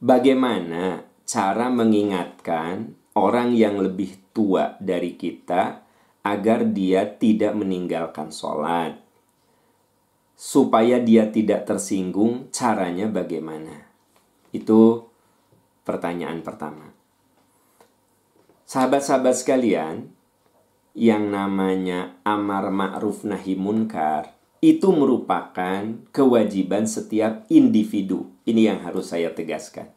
bagaimana cara mengingatkan orang yang lebih tua dari kita agar dia tidak meninggalkan sholat. Supaya dia tidak tersinggung, caranya bagaimana? Itu pertanyaan pertama. Sahabat-sahabat sekalian, yang namanya amar ma'ruf nahi munkar itu merupakan kewajiban setiap individu. Ini yang harus saya tegaskan.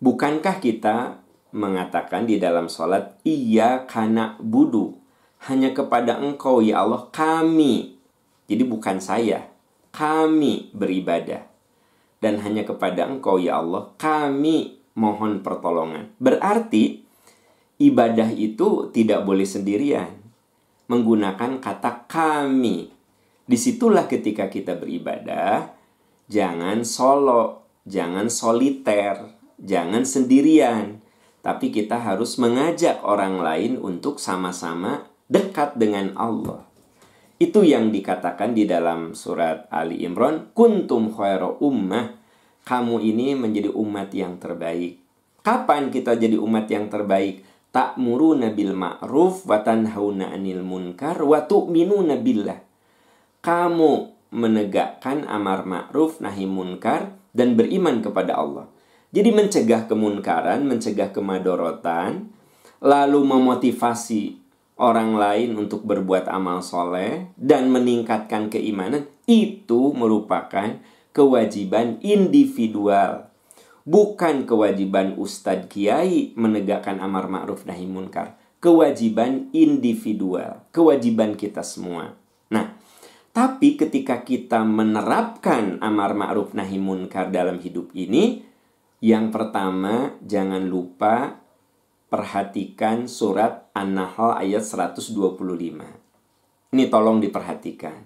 Bukankah kita mengatakan di dalam sholat, Iya kana budu. Hanya kepada engkau ya Allah kami. Jadi bukan saya. Kami beribadah. Dan hanya kepada engkau ya Allah kami mohon pertolongan. Berarti ibadah itu tidak boleh sendirian. Menggunakan kata kami. Di situlah ketika kita beribadah, jangan solo, jangan soliter, jangan sendirian. Tapi kita harus mengajak orang lain untuk sama-sama dekat dengan Allah. Itu yang dikatakan di dalam surat Ali Imran, kuntum khairu ummah. Kamu ini menjadi umat yang terbaik. Kapan kita jadi umat yang terbaik? Ta'muruna bil ma'ruf wa tanhauna 'anil munkar wa tu'minuna billah. Kamu menegakkan amar ma'ruf nahi munkar dan beriman kepada Allah. Jadi mencegah kemunkaran, mencegah kemadorotan, lalu memotivasi orang lain untuk berbuat amal soleh dan meningkatkan keimanan, itu merupakan kewajiban individual. Bukan kewajiban ustadz kiai menegakkan amar ma'ruf nahi munkar. Kewajiban individual kewajiban kita semua tapi ketika kita menerapkan amar ma'ruf nahi munkar dalam hidup ini yang pertama jangan lupa perhatikan surat An-Nahl ayat 125 ini tolong diperhatikan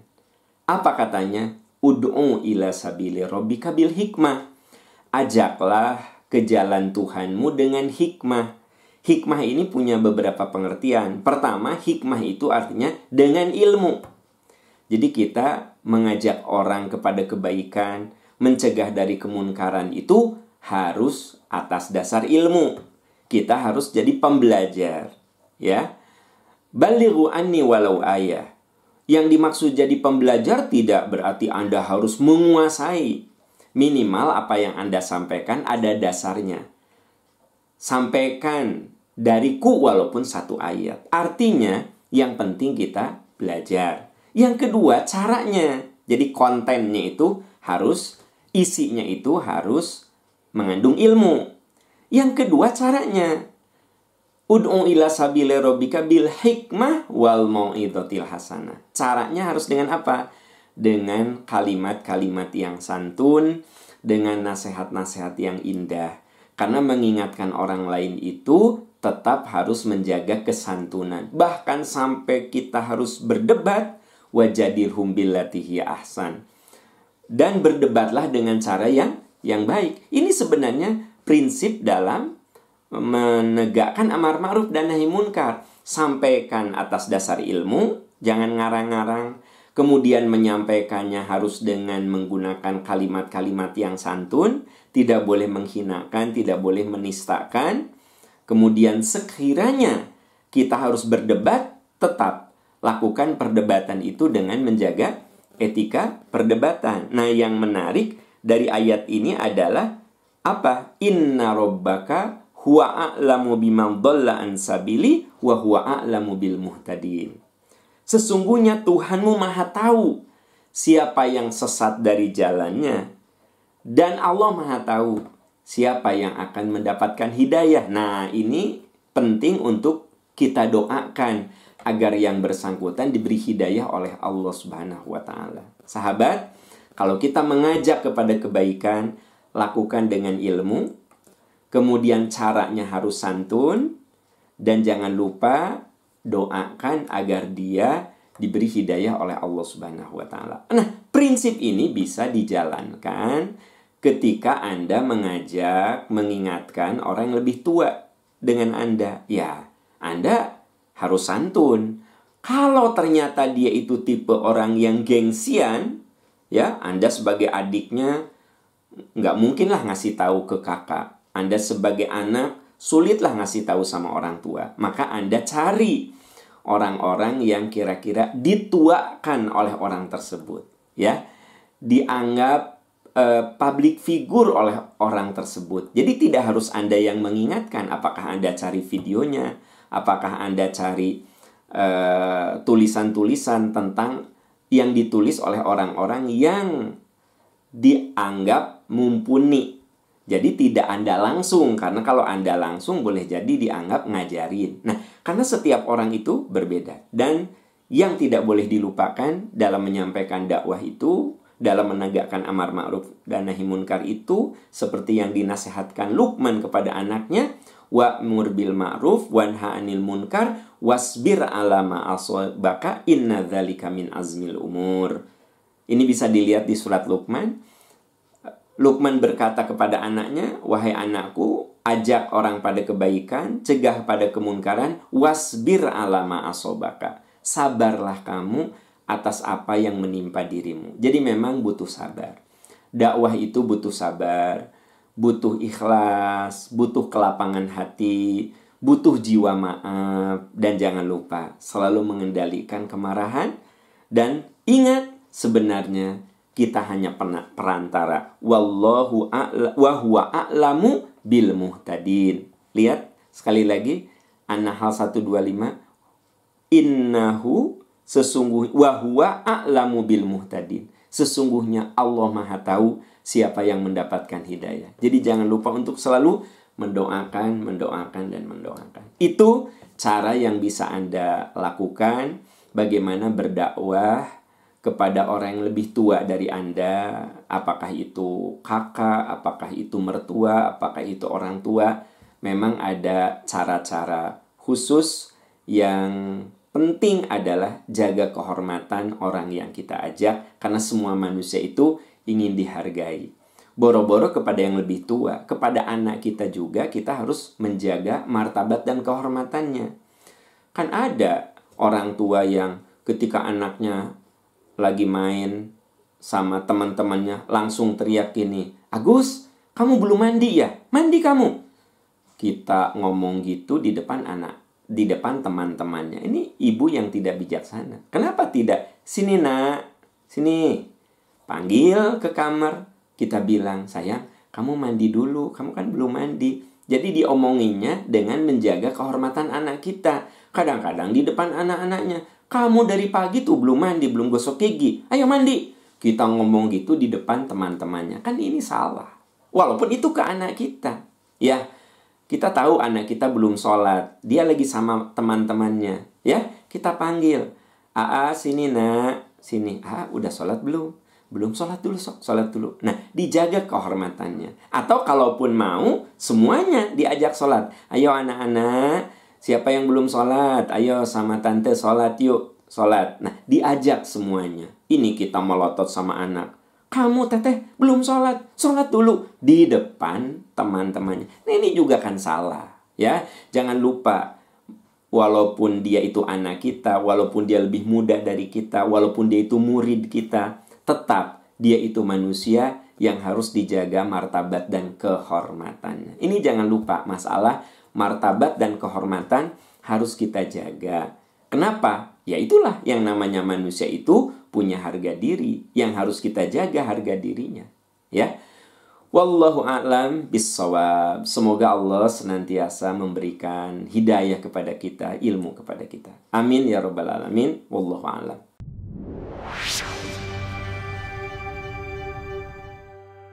apa katanya ud'u ila sabili rabbika bil hikmah ajaklah ke jalan Tuhanmu dengan hikmah. Hikmah ini punya beberapa pengertian. Pertama, hikmah itu artinya dengan ilmu. Jadi kita mengajak orang kepada kebaikan, mencegah dari kemunkaran itu harus atas dasar ilmu. Kita harus jadi pembelajar, ya. Balighu anni walau ayah. Yang dimaksud jadi pembelajar tidak berarti Anda harus menguasai minimal apa yang Anda sampaikan ada dasarnya. Sampaikan dariku walaupun satu ayat. Artinya yang penting kita belajar. Yang kedua caranya. Jadi kontennya itu harus isinya itu harus mengandung ilmu. Yang kedua caranya. Ud'u ila sabili rabbika bil hikmah wal mau'izatil hasanah. Caranya harus dengan apa? dengan kalimat-kalimat yang santun, dengan nasihat-nasihat yang indah. Karena mengingatkan orang lain itu tetap harus menjaga kesantunan. Bahkan sampai kita harus berdebat, wajadilhum billatihi ahsan. Dan berdebatlah dengan cara yang yang baik. Ini sebenarnya prinsip dalam menegakkan amar ma'ruf dan nahi munkar. Sampaikan atas dasar ilmu, jangan ngarang-ngarang kemudian menyampaikannya harus dengan menggunakan kalimat-kalimat yang santun, tidak boleh menghinakan, tidak boleh menistakan. Kemudian sekiranya kita harus berdebat, tetap lakukan perdebatan itu dengan menjaga etika perdebatan. Nah, yang menarik dari ayat ini adalah apa? Inna rabbaka huwa a'lamu biman dhalla an sabili wa huwa a'lamu bil muhtadin. Sesungguhnya Tuhanmu maha tahu siapa yang sesat dari jalannya. Dan Allah maha tahu siapa yang akan mendapatkan hidayah. Nah ini penting untuk kita doakan agar yang bersangkutan diberi hidayah oleh Allah Subhanahu wa taala. Sahabat, kalau kita mengajak kepada kebaikan, lakukan dengan ilmu. Kemudian caranya harus santun dan jangan lupa doakan agar dia diberi hidayah oleh Allah Subhanahu wa taala. Nah, prinsip ini bisa dijalankan ketika Anda mengajak, mengingatkan orang yang lebih tua dengan Anda. Ya, Anda harus santun. Kalau ternyata dia itu tipe orang yang gengsian, ya, Anda sebagai adiknya nggak mungkin lah ngasih tahu ke kakak. Anda sebagai anak sulitlah ngasih tahu sama orang tua. Maka Anda cari orang-orang yang kira-kira dituakan oleh orang tersebut, ya. Dianggap uh, public figure oleh orang tersebut. Jadi tidak harus Anda yang mengingatkan apakah Anda cari videonya, apakah Anda cari eh, tulisan-tulisan uh, tentang yang ditulis oleh orang-orang yang dianggap mumpuni. Jadi tidak Anda langsung karena kalau Anda langsung boleh jadi dianggap ngajarin. Nah, karena setiap orang itu berbeda dan yang tidak boleh dilupakan dalam menyampaikan dakwah itu dalam menegakkan amar ma'ruf dan nahi munkar itu seperti yang dinasehatkan Lukman kepada anaknya wa'mur bil ma'ruf wanha 'anil munkar wasbir ala ma asabaka inna dzalika min azmil umur. Ini bisa dilihat di surat Luqman. Luqman berkata kepada anaknya, "Wahai anakku, ajak orang pada kebaikan, cegah pada kemunkaran, wasbir ala ma asobaka." Sabarlah kamu atas apa yang menimpa dirimu. Jadi memang butuh sabar. Dakwah itu butuh sabar butuh ikhlas, butuh kelapangan hati, butuh jiwa maaf, dan jangan lupa selalu mengendalikan kemarahan. Dan ingat, sebenarnya kita hanya perantara. Wallahu a'la, a'lamu bil muhtadin. Lihat sekali lagi An-Nahl 125 Innahu sesungguh wa huwa a'lamu bil muhtadin. Sesungguhnya Allah Maha tahu siapa yang mendapatkan hidayah. Jadi jangan lupa untuk selalu mendoakan, mendoakan, dan mendoakan. Itu cara yang bisa Anda lakukan bagaimana berdakwah kepada orang yang lebih tua dari Anda, apakah itu kakak, apakah itu mertua, apakah itu orang tua, memang ada cara-cara khusus yang penting adalah jaga kehormatan orang yang kita ajak karena semua manusia itu ingin dihargai. Boro-boro kepada yang lebih tua, kepada anak kita juga kita harus menjaga martabat dan kehormatannya. Kan ada orang tua yang ketika anaknya lagi main sama teman-temannya langsung teriak gini, "Agus, kamu belum mandi ya? Mandi kamu." Kita ngomong gitu di depan anak, di depan teman-temannya. Ini ibu yang tidak bijaksana. Kenapa tidak? Sini, Nak. Sini Panggil ke kamar, kita bilang, sayang, kamu mandi dulu, kamu kan belum mandi. Jadi diomonginya dengan menjaga kehormatan anak kita. Kadang-kadang di depan anak-anaknya, kamu dari pagi tuh belum mandi, belum gosok gigi. Ayo mandi. Kita ngomong gitu di depan teman-temannya. Kan ini salah. Walaupun itu ke anak kita. Ya, kita tahu anak kita belum sholat. Dia lagi sama teman-temannya. Ya, kita panggil. Aa, sini nak. Sini. Ah, udah sholat belum? belum sholat dulu sholat dulu nah dijaga kehormatannya atau kalaupun mau semuanya diajak sholat ayo anak-anak siapa yang belum sholat ayo sama tante sholat yuk sholat nah diajak semuanya ini kita melotot sama anak kamu teteh belum sholat sholat dulu di depan teman-temannya nah ini juga kan salah ya jangan lupa walaupun dia itu anak kita walaupun dia lebih muda dari kita walaupun dia itu murid kita tetap dia itu manusia yang harus dijaga martabat dan kehormatannya. Ini jangan lupa masalah martabat dan kehormatan harus kita jaga. Kenapa? Ya itulah yang namanya manusia itu punya harga diri yang harus kita jaga harga dirinya. Ya. Wallahu a'lam bissawab. Semoga Allah senantiasa memberikan hidayah kepada kita, ilmu kepada kita. Amin ya rabbal alamin. Wallahu a'lam.